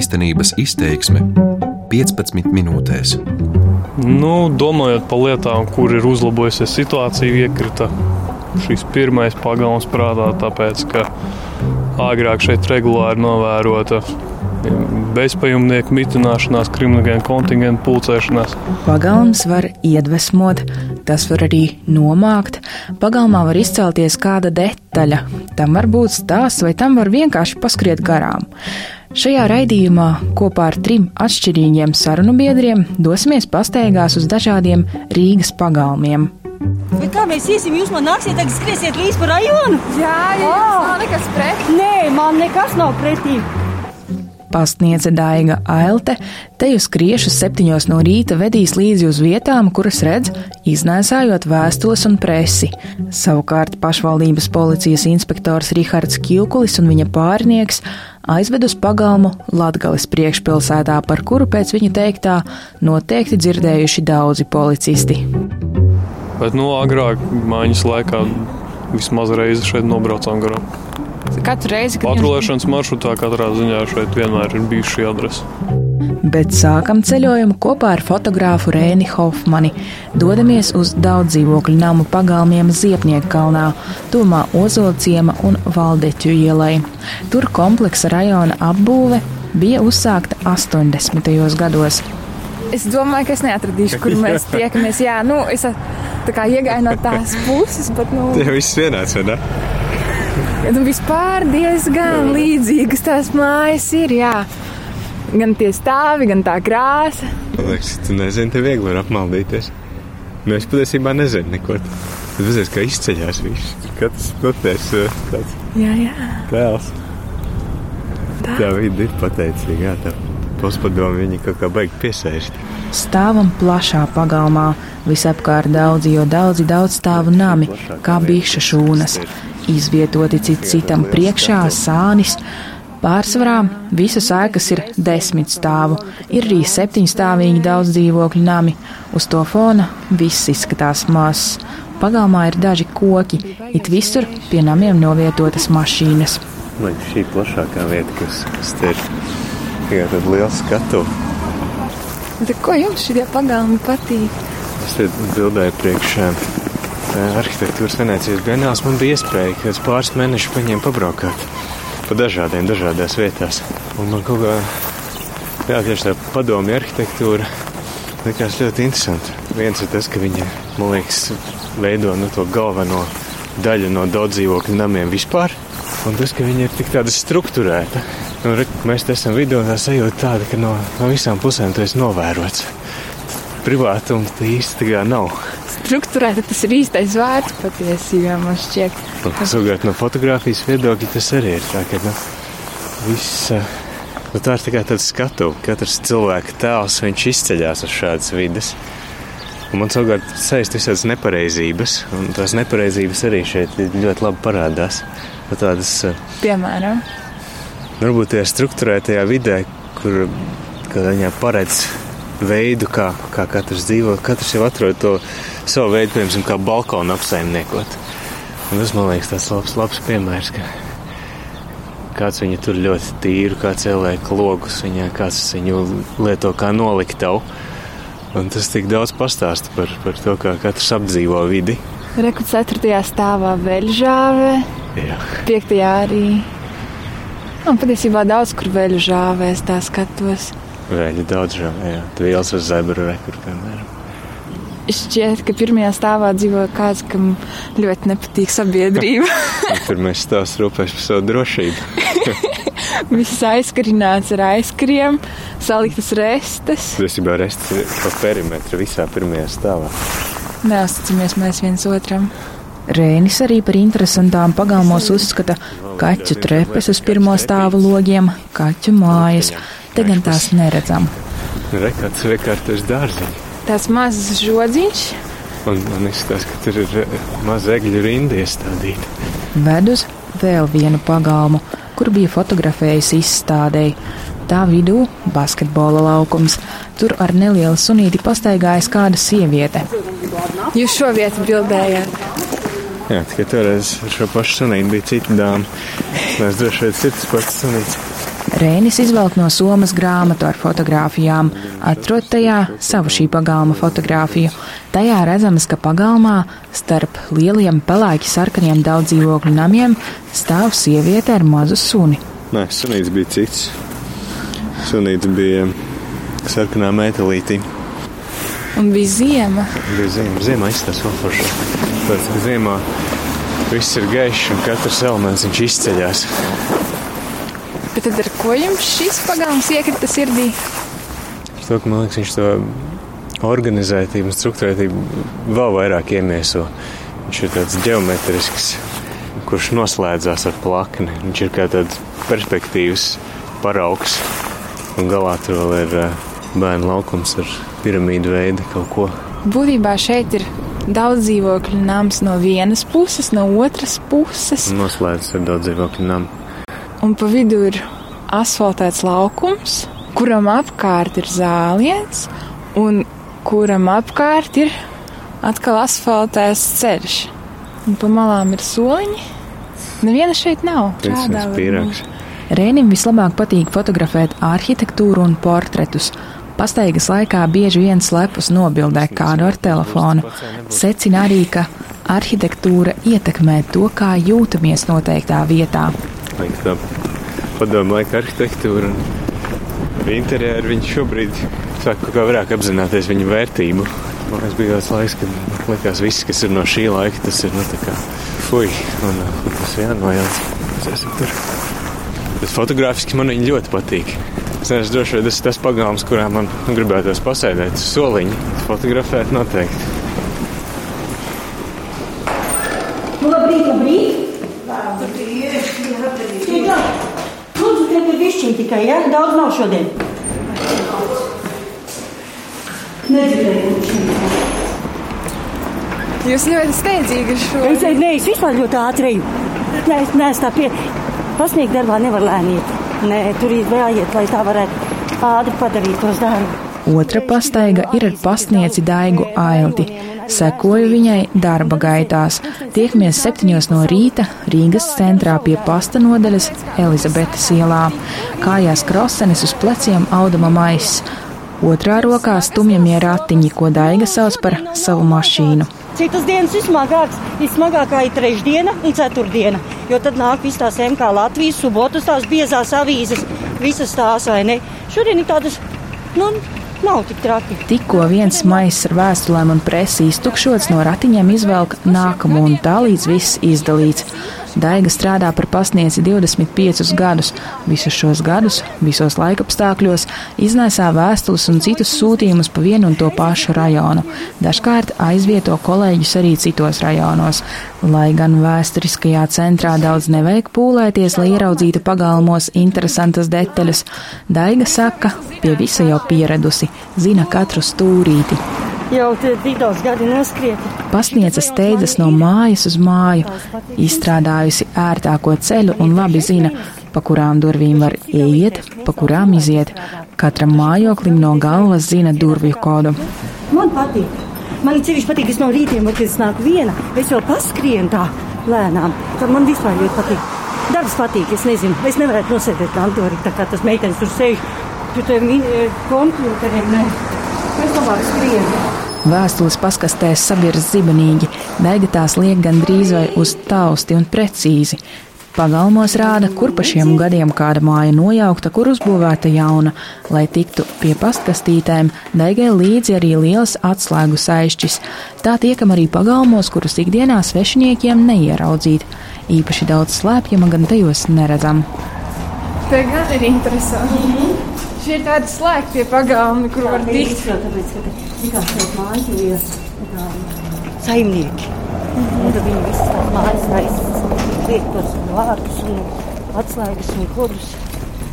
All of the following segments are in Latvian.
īstenības izteiksme 15 minūtēs. Nu, domājot par lietām, kur ir uzlabojusies situācija, iekrita šis pirmais pagalms prātā, tāpēc ka agrāk šeit regulāri novērota bezpajumnieku mitināšanās, krimināla kontingentu pulcēšanās. Pagalms var iedvesmot, tas var arī nomākt. Pagalmā var izcelties kāda detaļa. Tam var būt stāsts, vai tam var vienkārši paskriet garām. Šajā raidījumā kopā ar trim atšķirīgiem sarunu biedriem dosimies pastaigās uz dažādiem Rīgas pagalmiem. Bet kā mēs iesim, jūs man nāksiet, tagad skriesiet līdz pa rajonu? Jā, jā, oh. nav nekas pretī. Nē, man nekas nav pretī. Pasniedze Daiga Ailte teju skriešus septiņos no rīta vedīs līdzi uz vietām, kuras redz, iznēsājot vēstules un presi. Savukārt pašvaldības policijas inspektors Rihards Kilkulis un viņa pārnieks aizved uz pagalmu Latgales priekšpilsētā, par kuru pēc viņa teiktā noteikti dzirdējuši daudzi policisti. Bet no nu, agrāk mājiņas laikā vismaz reizi šeit nobraucām garām. Katru reizi, kad patrulēšanas maršrutā katrā ziņā šeit vienmēr ir bijusi šī adrese. Bet sākam ceļojumu kopā ar fotogrāfu Rēni Hofmani. Dodamies uz daudz dzīvokļu namu pagalmiem Ziepnieku kalnā, tuvumā Ozolciema un Valdeķu ielai. Tur kompleksa rajona apbūve bija uzsākta 80. gados. Es domāju, ka es neatradīšu, kur mēs tiekamies. Jā, nu, es tā kā iegāju no tās puses, bet. Nu... Tie viss vienāds, vai ne? Nu, vispār diezgan līdzīgas tās mājas ir. Jā. Gan tie stāvi, gan tā krāsa. Man liekas, tu nezini, te viegli var apmaldīties. Nu, es patiesībā nezinu neko. Tad redzēs, kā izceļās viss. Katrs noties eh, tāds jā, jā. tēls. Tā, tā vidi ir pateicīga. Tā postpadomu viņi kaut kā baigi piesēst. Stāvam plašā pagalmā, visapkārt daudzi, jo daudzi daudz stāvu nami, kā biša šūnas izvietoti cit citam priekšā, sānis. Pārsvarā visas ēkas ir desmit stāvu, ir arī septiņstāvīgi daudz dzīvokļu nami. Uz to fona viss izskatās mazs. Pagalmā ir daži koki, it visur pie namiem novietotas mašīnas. Man šī plašākā vieta, kas, kas te ir tikai tāda liela skatu. Bet ko jums šie pagalmi patīk? Es te bildēju priekšā arhitektūras Venecijas Bienāls man bija iespēja pēc pāris mēnešiem paņemt pabraukāt pa dažādiem, dažādās vietās. Un man kaut kā, jā, tieši tā padomju arhitektūra likās ļoti interesanti. Viens ir tas, ka viņi, man liekas, veido nu, to galveno daļu no daudz dzīvokļu namiem vispār. Un tas, ka viņi ir tik tāda struktūrēta. Nu, re, mēs te esam vidū, tā sajūta tāda, ka no, no visām pusēm tu esi novērots. Privātuma īsti tā kā nav strukturēta, tas ir īstais vārds patiesībā man šķiet. Savukārt no fotografijas viedokļa tas arī ir tā, ka nu, viss. Nu, tā ir tikai tāda skatu, katrs cilvēka tēls, viņš izceļas uz šādas vidas. Un man savukārt saist visādas nepareizības, un tās nepareizības arī šeit ļoti labi parādās. Nu, tādas, Piemēram? Varbūt tajā struktūrētajā vidē, kur viņa paredz veidu, kā, kā katrs dzīvo. Katrs jau atrod to savu veidu, piemēram, kā balkonu apsaimniekot. Un tas man liekas tas labs, labs piemērs, ka kāds viņu tur ļoti tīru, kāds ieliek logus viņā, kāds viņu lieto kā noliktavu. Un tas tik daudz pastāsta par, par to, kā katrs apdzīvo vidi. Reku 4. stāvā veļžāve, 5. arī. Un patiesībā daudz kur veļžāvēs tā skatos. Vēļi daudz žēl, jā. Tvīls uz zebru rekur, piemēram. Šķiet, ka pirmajā stāvā dzīvo kāds, kam ļoti nepatīk sabiedrība. Pirmais stāvs rūpēs par savu drošību. Viss aizkarināts ar aizkariem, saliktas restes. Tiesībā restes ir pa perimetru visā pirmajā stāvā. Neuzticamies mēs viens otram. Rēnis arī par interesantām pagalmos uzskata kaķu trepes uz pirmo stāvu logiem, kaķu mājas. Te gan tās neredzam. Rekāds rekārtais dārziņš. Tās mazas žodziņš. Un man izskatās, ka tur ir eh, maza egļu rinda iestādīta. Ved uz vēl vienu pagalmu, kur bija fotografējis izstādēji. Tā vidū basketbola laukums. Tur ar nelielu sunīti pastaigājas kāda sieviete. Jūs šo vietu bildējāt? Jā, tikai toreiz ar šo pašu sunīti bija cita dāma. Mēs droši vien citas pats sunīts. Rēnis izvelk no somas grāmatu ar fotografijām, atrod tajā savu šī pagalma fotografiju. Tajā redzamas, ka pagalmā starp lieliem pelēki sarkaniem daudz dzīvokļu namiem stāv sieviete ar mazu suni. Nē, sunīts bija cits. Sunīts bija sarkanā metālītī. Un bija ziema. Bija ziema. Ziemā izskatās vēl foršāk. Tāpēc, ka ziemā viss ir gaišs un katrs elements viņš izceļas. Bet tad ar ko jums šis pagalms iekrita sirdī? To, ka, man liekas, viņš to organizētību un struktūrētību vēl vairāk iemieso. Viņš ir tāds geometrisks, kurš noslēdzās ar plakni. Viņš ir kā tāds perspektīvas paraugs. Un galā tur vēl ir eh, bērnu laukums ar piramīdu veidu kaut ko. Būtībā šeit ir daudz dzīvokļu nams no vienas puses, no otras puses. Noslēdzas ar daudz dzīvokļu namu. Un pa vidu ir asfaltēts laukums, kuram apkārt ir zāliens, un kuram apkārt ir atkal asfaltēts ceļš. Un pa malām ir soliņi. Neviena šeit nav. Viens var pīrāgs. Rēnim vislabāk patīk fotografēt arhitektūru un portretus. Pastaigas laikā bieži vien slepus nobildē kādu ar telefonu. Secina arī, ka arhitektūra ietekmē to, kā jūtamies noteiktā vietā. Laika tā padomu laika arhitektūra un interjeri viņš šobrīd sāk kaut kā vairāk apzināties viņa vērtību. Man liekas, bija tāds laiks, kad likās viss, kas ir no šī laika, tas ir, nu, tā kā, fuj, un uh, tas jānojauc. Mēs esam tur. Bet fotogrāfiski man viņi ļoti patīk. Es nezinu, droši vien tas ir tas pagalms, kurā man gribētos pasēdēt uz soliņa. Fotografēt noteikti. Tikai ja? Daudz nav šodien. Nedzirdēju. Jūs ļoti steidzīgi šo. Es, nē, es vispār ļoti ātri. Nē, es neesmu tā pie... Pasniegt darbā nevar lēni iet. Nē, tur ir jāiet, lai tā varētu ātri padarīt tos darbus. Otra pastaiga ir ar pastnieci Daigu Ailti. Sekoju viņai darba gaitās. Tiekamies septiņos no rīta Rīgas centrā pie pasta nodaļas Elizabetes ielā. Kājās krosenes uz pleciem auduma maiss. Otrā rokā stumjamie ratiņi, ko Daiga sauc par savu mašīnu. Citas dienas ir smagākas. Vismagākā ir trešdiena un ceturtdiena. Jo tad nāk visas tās MK Latvijas, subotas, tās biezās avīzes, visas tās vai ne. Šodien ir tādas, nu, nav tik traki. Tikko viens maiss ar vēstulēm un presi iztukšots, no ratiņiem izvelk nākamo un tā līdz viss izdalīts. Daiga strādā par pasniedzi 25 gadus. Visus šos gadus, visos laikapstākļos, iznēsā vēstules un citus sūtījumus pa vienu un to pašu rajonu. Dažkārt aizvieto kolēģus arī citos rajonos. Lai gan vēsturiskajā centrā daudz nevajag pūlēties, lai ieraudzītu pagalmos interesantas detaļas, Daiga saka, pie visa jau pieradusi, zina katru stūrīti. Jau daudz gadi noskrieti. Pasniedza steidzas no mājas uz māju, izstrādājusi ērtāko ceļu un labi zina, pa kurām durvīm var ieiet, pa kurām iziet. Katram mājoklim no galvas zina durvju kodu. Man patīk. Man ceļš patīk, es no rītiem, kad es nāku viena, es vēl paskrienu tā lēnām. Tad man vispār ļoti patīk. Darbs patīk, es nezinu, es nevarētu nosēdēt kantorī, tā kā tas meitenes tur sēž pie tiem eh, kompjuteriem. Nē, es labāk skrienu. Vēstules paskastēs sabirs zibenīgi, daiga tās liek gandrīz vai uz tausti un precīzi. Pagalmos rāda, kur pa šiem gadiem kāda māja nojaukta, kur uzbūvēta jauna. Lai tiktu pie pastkastītēm, daigai līdzi arī liels atslēgu saišķis. Tā tiekam arī pagalmos, kurus ikdienā svešiniekiem neieraudzīt. Īpaši daudz slēpjama gan tajos neredzam. Te gan ir interesanti. Mm -hmm. Šie ir tādi slēgtie pagalmi, kur var tikt. Tāpēc, ka tikās šeit mājas jau ir saimnieki. Mm -hmm. Un tad viņi visas tās mājas taisas, liek tos vārtus un atslēgas un kodus.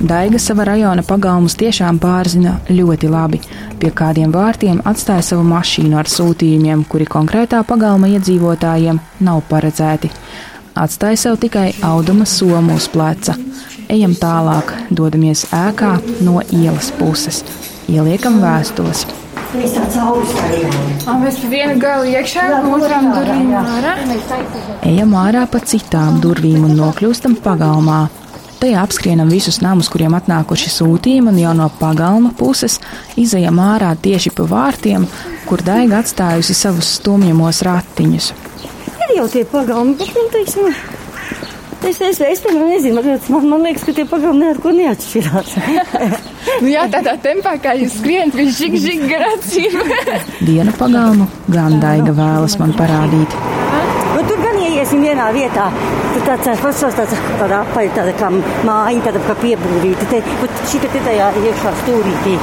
Daiga sava rajona pagalmus tiešām pārzina ļoti labi. Pie kādiem vārtiem atstāja savu mašīnu ar sūtījumiem, kuri konkrētā pagalma iedzīvotājiem nav paredzēti. Atstāja sev tikai auduma somu uz pleca. Ejam tālāk, dodamies ēkā no ielas puses. Ieliekam vēstules. Tāds augsts arī. Un mēs vienu galu iekšā, otrām durvīm ārā. Ejam ārā pa citām durvīm un nokļūstam pagalmā. Tajā apskrienam visus namus, kuriem atnākuši sūtījumi, un jau no pagalma puses izejam ārā tieši pa vārtiem, kur daiga atstājusi savus stumjamos ratiņus. Ir jau tie pagalmi, bet, nu, teiksim, es, es, es, es nezinu, man, man liekas, ka tie pagalmi neko neatšķirās. nu jā, tādā tempā, kā jūs skrienat, viņš žig, žig gar acīm. Dienu pagalmu gan daiga vēlas man parādīt. Bet tur gan ieiesim vienā vietā. Tur tāds fasals, tāds tāda apaļ, tāda kā māja, tāda kā piebūvīta. Te, bet šī te tajā iekšā stūrītī.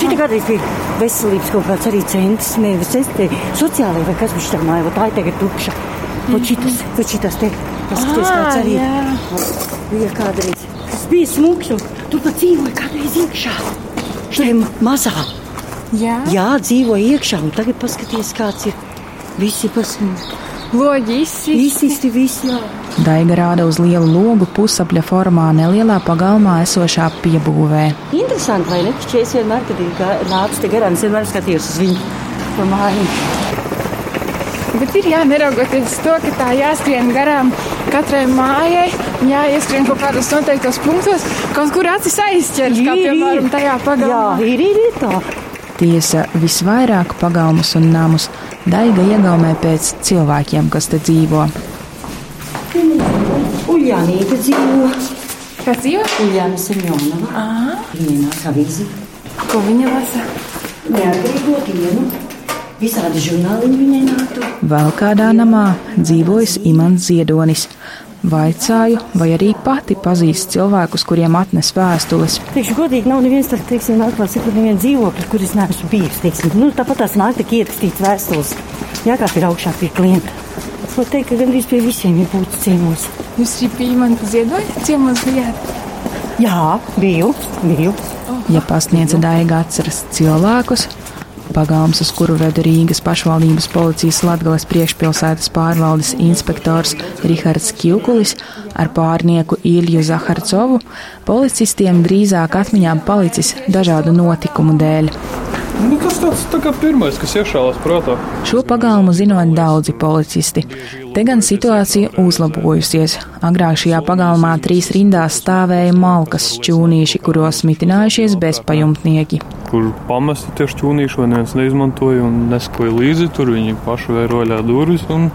Šī te kādreiz bija veselības kaut kāds arī centrs, nevis centrs, sociālai vai kas viņš tā māja, tā ir tagad tukša. Vot šitas, vot šitas te, paskaties kāds arī. Bija kādreiz. Tas bija smuks un tu pat dzīvoji kādreiz iekšā. Šajā mazā. Jā. Jā, dzīvoja iekšā un tagad paskaties kāds ir. Visi pasmūgi. Loģi izsisti. Visi, jā. Daiga rāda uz lielu logu pusapļa formā nelielā pagalmā esošā piebūvē. Interesanti, vai ne? Šķiet, vienmēr, kad ir nācis te garām, es vienmēr skatījos uz viņu pa māju. Bet ir jāneraugoties uz to, ka tā jāskrien garām katrai mājai, jāieskrien kaut kādos noteiktos punktos, kaut kur acis aizķers, kā piemēram tajā pagalmā. Jā, ir, ir, ir tā. Tiesa visvairāk pagalmus un namus Daiga iegaumē pēc cilvēkiem, kas te dzīvo. Uljānīte dzīvo. Kas dzīvo? Uljāna Semjonova. Viņa nāk avīzi. Ko viņa lasa? Neatkarīgo dienu. Visādi žurnāliņi viņai nāktu. Vēl kādā namā dzīvojas Imants Ziedonis. Vaicāju, vai arī pati pazīst cilvēkus, kuriem atnes vēstules. Teikšu, godīgi, nav neviens tāds, teiksim, atklāts, kur neviens dzīvoklis, kur es neesmu bijis, teiksim. Nu, tāpat tās nāk tik ierakstīts vēstules. Jā, kā ir augšā pie klienta. Es varu teikt, ka gandrīz pie visiem ir būtis ciemos. Jūs šī pīmanta ziedoja ciemos bijāt? Jā, biju, biju. Ja pasniedza Daiga atceras cilvēkus, pagalms, uz kuru veda Rīgas pašvaldības policijas Latgales priekšpilsētas pārvaldes inspektors Rihards Kjukulis ar pārnieku Ilju Zaharcovu, policistiem drīzāk atmiņām palicis dažādu notikumu dēļ. Nu, tas tāds tā kā pirmais, kas iešāvās prātā. Šo pagalmu zinot daudzi policisti. Te gan situācija uzlabojusies. Agrāk šajā pagalmā trīs rindās stāvēja malkas šķūnīši, kuros mitinājušies bezpajumtnieki. Kur pamesti tie šķūnīši, vai neviens neizmantoja un neskoja līdzi, tur viņi paši vēroļā durvis un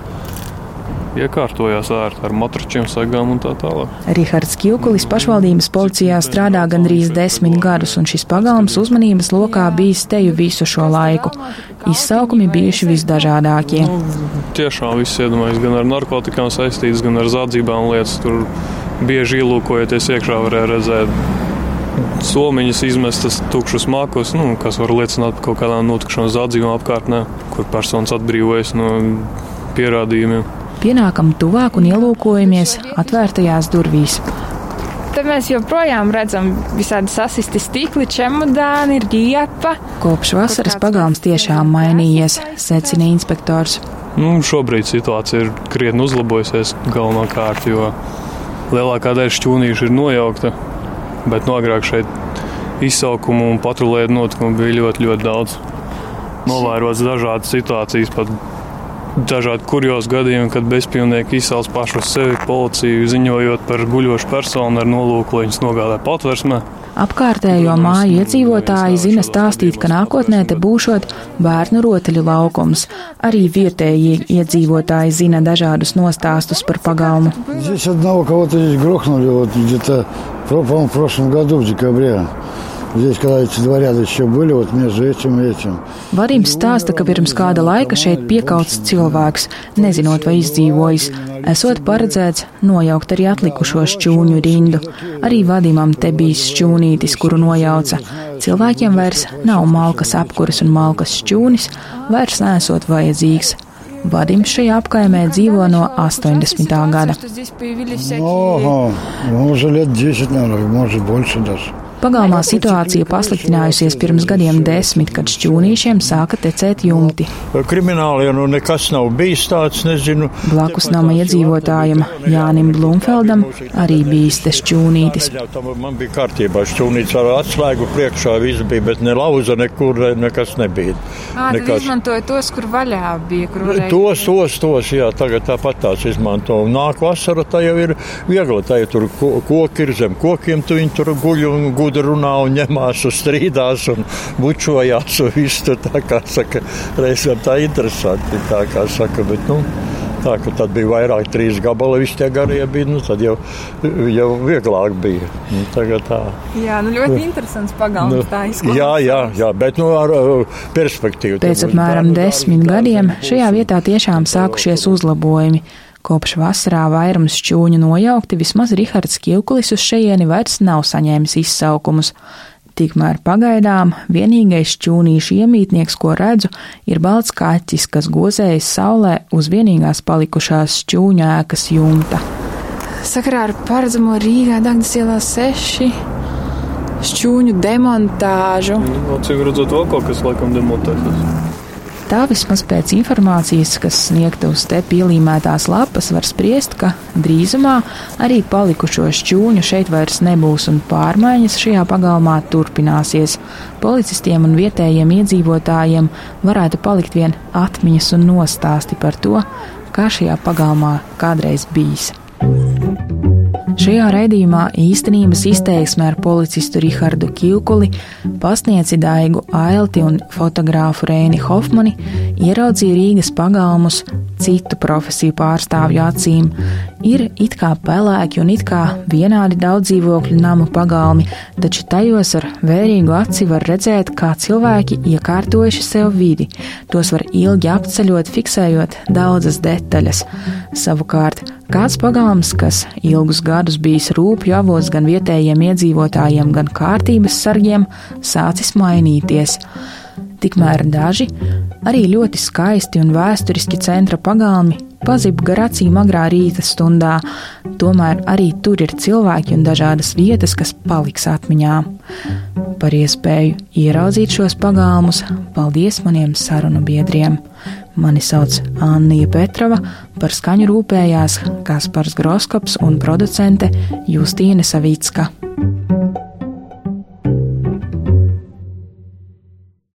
iekārtojās ārā ar matračiem, sagām un tā tālāk. Rihards Kjukulis pašvaldības policijā strādā gandrīz desmit gadus, un šis pagalms uzmanības lokā bijis teju visu šo laiku. Izsaukumi bijuši visdažādākie. Nu, tiešām viss iedomājas gan ar narkotikām saistīts, gan ar zādzībām lietas. Tur bieži ielūkojoties iekšā varēja redzēt somiņas izmestas tukšus mākos, nu, kas var liecināt par kaut kādām notikšanām zādzībām apkārtnē, kur personas atbrīvojas no pierādījumiem. Pienākam tuvāk un ielūkojamies atvērtajās durvīs. Te mēs joprojām redzam visādi sasisti stikli, čemodāni, riepa. Kopš vasaras pagalms tiešām mainījies, secina inspektors. Nu, šobrīd situācija ir krietni uzlabojusies galvenokārt, jo lielākā daļa šķūnīšu ir nojaukta. Bet no agrāk šeit izsaukumu un patrulēju notikumu bija ļoti, ļoti daudz. Novērots dažādas situācijas, pat dažādi kurjos gadījumi, kad bezpilnieki izsauc pašu sevi policiju, ziņojot par guļošu personu ar nolūku, lai viņus nogādātu patversmē. Apkārtējo māju iedzīvotāji zina stāstīt, ka nākotnē te būšot bērnu rotaļu laukums. Arī vietējie iedzīvotāji zina dažādus nostāstus par pagalmu. Здесь одного кого-то здесь грохнули вот где-то, по-моему, в прошлом году, в декабре. Здесь, когда эти два ряда еще были, вот между этим и этим. Varims stāsta, ka pirms kāda laika šeit piekauts cilvēks, nezinot vai izdzīvojis. Esot paredzēts nojaukt arī atlikušo šķūņu rindu. Arī vadimam te bijis šķūnītis, kuru nojauca. Cilvēkiem vairs nav malkas apkuras un malkas šķūnis, vairs nesot vajadzīgs. Vadims šajā apkaimē dzīvo no 80. gada. Ну, ага, ну, уже лет 10, наверное, может больше даже. Pagalmā situācija pasliktinājusies pirms gadiem desmit, kad šķūnīšiem sāka tecēt jumti. Krimināli nu nekas nav bijis tāds, nezinu. Blakus nama iedzīvotājam Jānim Blumfeldam arī bijis te šķūnītis. Man bija kārtībā šķūnītis ar atslēgu priekšā, viss bija, bet ne lauza nekur nekas nebija. Ā, tad izmantoja tos, kur vaļā bija. Kur varēja... Tos, tos, tos, jā, tagad tāpat tās izmanto. Nāk vasara, tā jau ir viegli, tā jau tur koki ir zem kokiem, tu viņi tur guļ un guļ gudri runā un ņemās un strīdās un bučojās un viss tur tā kā saka, reizēm tā interesanti, tā kā saka, bet, nu, Tā, tad bija vairāk, trīs gabali, visi tie garie bija. Nu, tad jau, jau vieglāk bija. Nu, tagad tā. Jā, nu ļoti interesants pagalms. Nu. Jā, jā, jā, bet nu, ar perspektīvu. Pēc apmēram desmit gadiem šajā vietā tiešām sākušies uzlabojumi. Kopš vasarā vairums šķūņu nojaukti, vismaz Rihards Kilkulis uz šejieni vairs nav saņēmis izsaukumus. Tikmēr pagaidām vienīgais šķūnīšu iemītnieks, ko redzu, ir balts kaķis, kas gozējas saulē uz vienīgās palikušās šķūņēkas jumta. Sakarā ar paredzamo Rīgā Dagdas ielā 6 šķūņu demontāžu. Nu, cik redzot, vēl kaut kas laikam demontēsies. Tā vismaz pēc informācijas, kas sniegta uz te pielīmētās lapas, var spriest, ka drīzumā arī palikušo šķūņu šeit vairs nebūs un pārmaiņas šajā pagalmā turpināsies. Policistiem un vietējiem iedzīvotājiem varētu palikt vien atmiņas un nostāsti par to, kā šajā pagalmā kādreiz bijis. Šajā raidījumā īstenības izteiksmē ar policistu Rihardu Kilkuli, pasniedzi Daigu Ailti un fotogrāfu Rēni Hofmani ieraudzīja Rīgas pagalmus citu profesiju pārstāvju acīm. Ir it kā pelēki un it kā vienādi daudz dzīvokļu namu pagalmi, taču tajos ar vērīgu aci var redzēt, kā cilvēki iekārtojuši sev vidi. Tos var ilgi apceļot, fiksējot daudzas detaļas. Savukārt, kāds pagalms, kas ilgus gadus bijis rūpju avots gan vietējiem iedzīvotājiem, gan kārtības sargiem, sācis mainīties. Tikmēr daži, arī ļoti skaisti un vēsturiski centra pagalmi, pazib gar acīm agrā rīta stundā, tomēr arī tur ir cilvēki un dažādas vietas, kas paliks atmiņā. Par iespēju ieraudzīt šos pagalmus, paldies maniem sarunu biedriem! Mani sauc Anna Petrova, par skaņu rūpējās Kaspars Groskops un producente Justīne Savicka.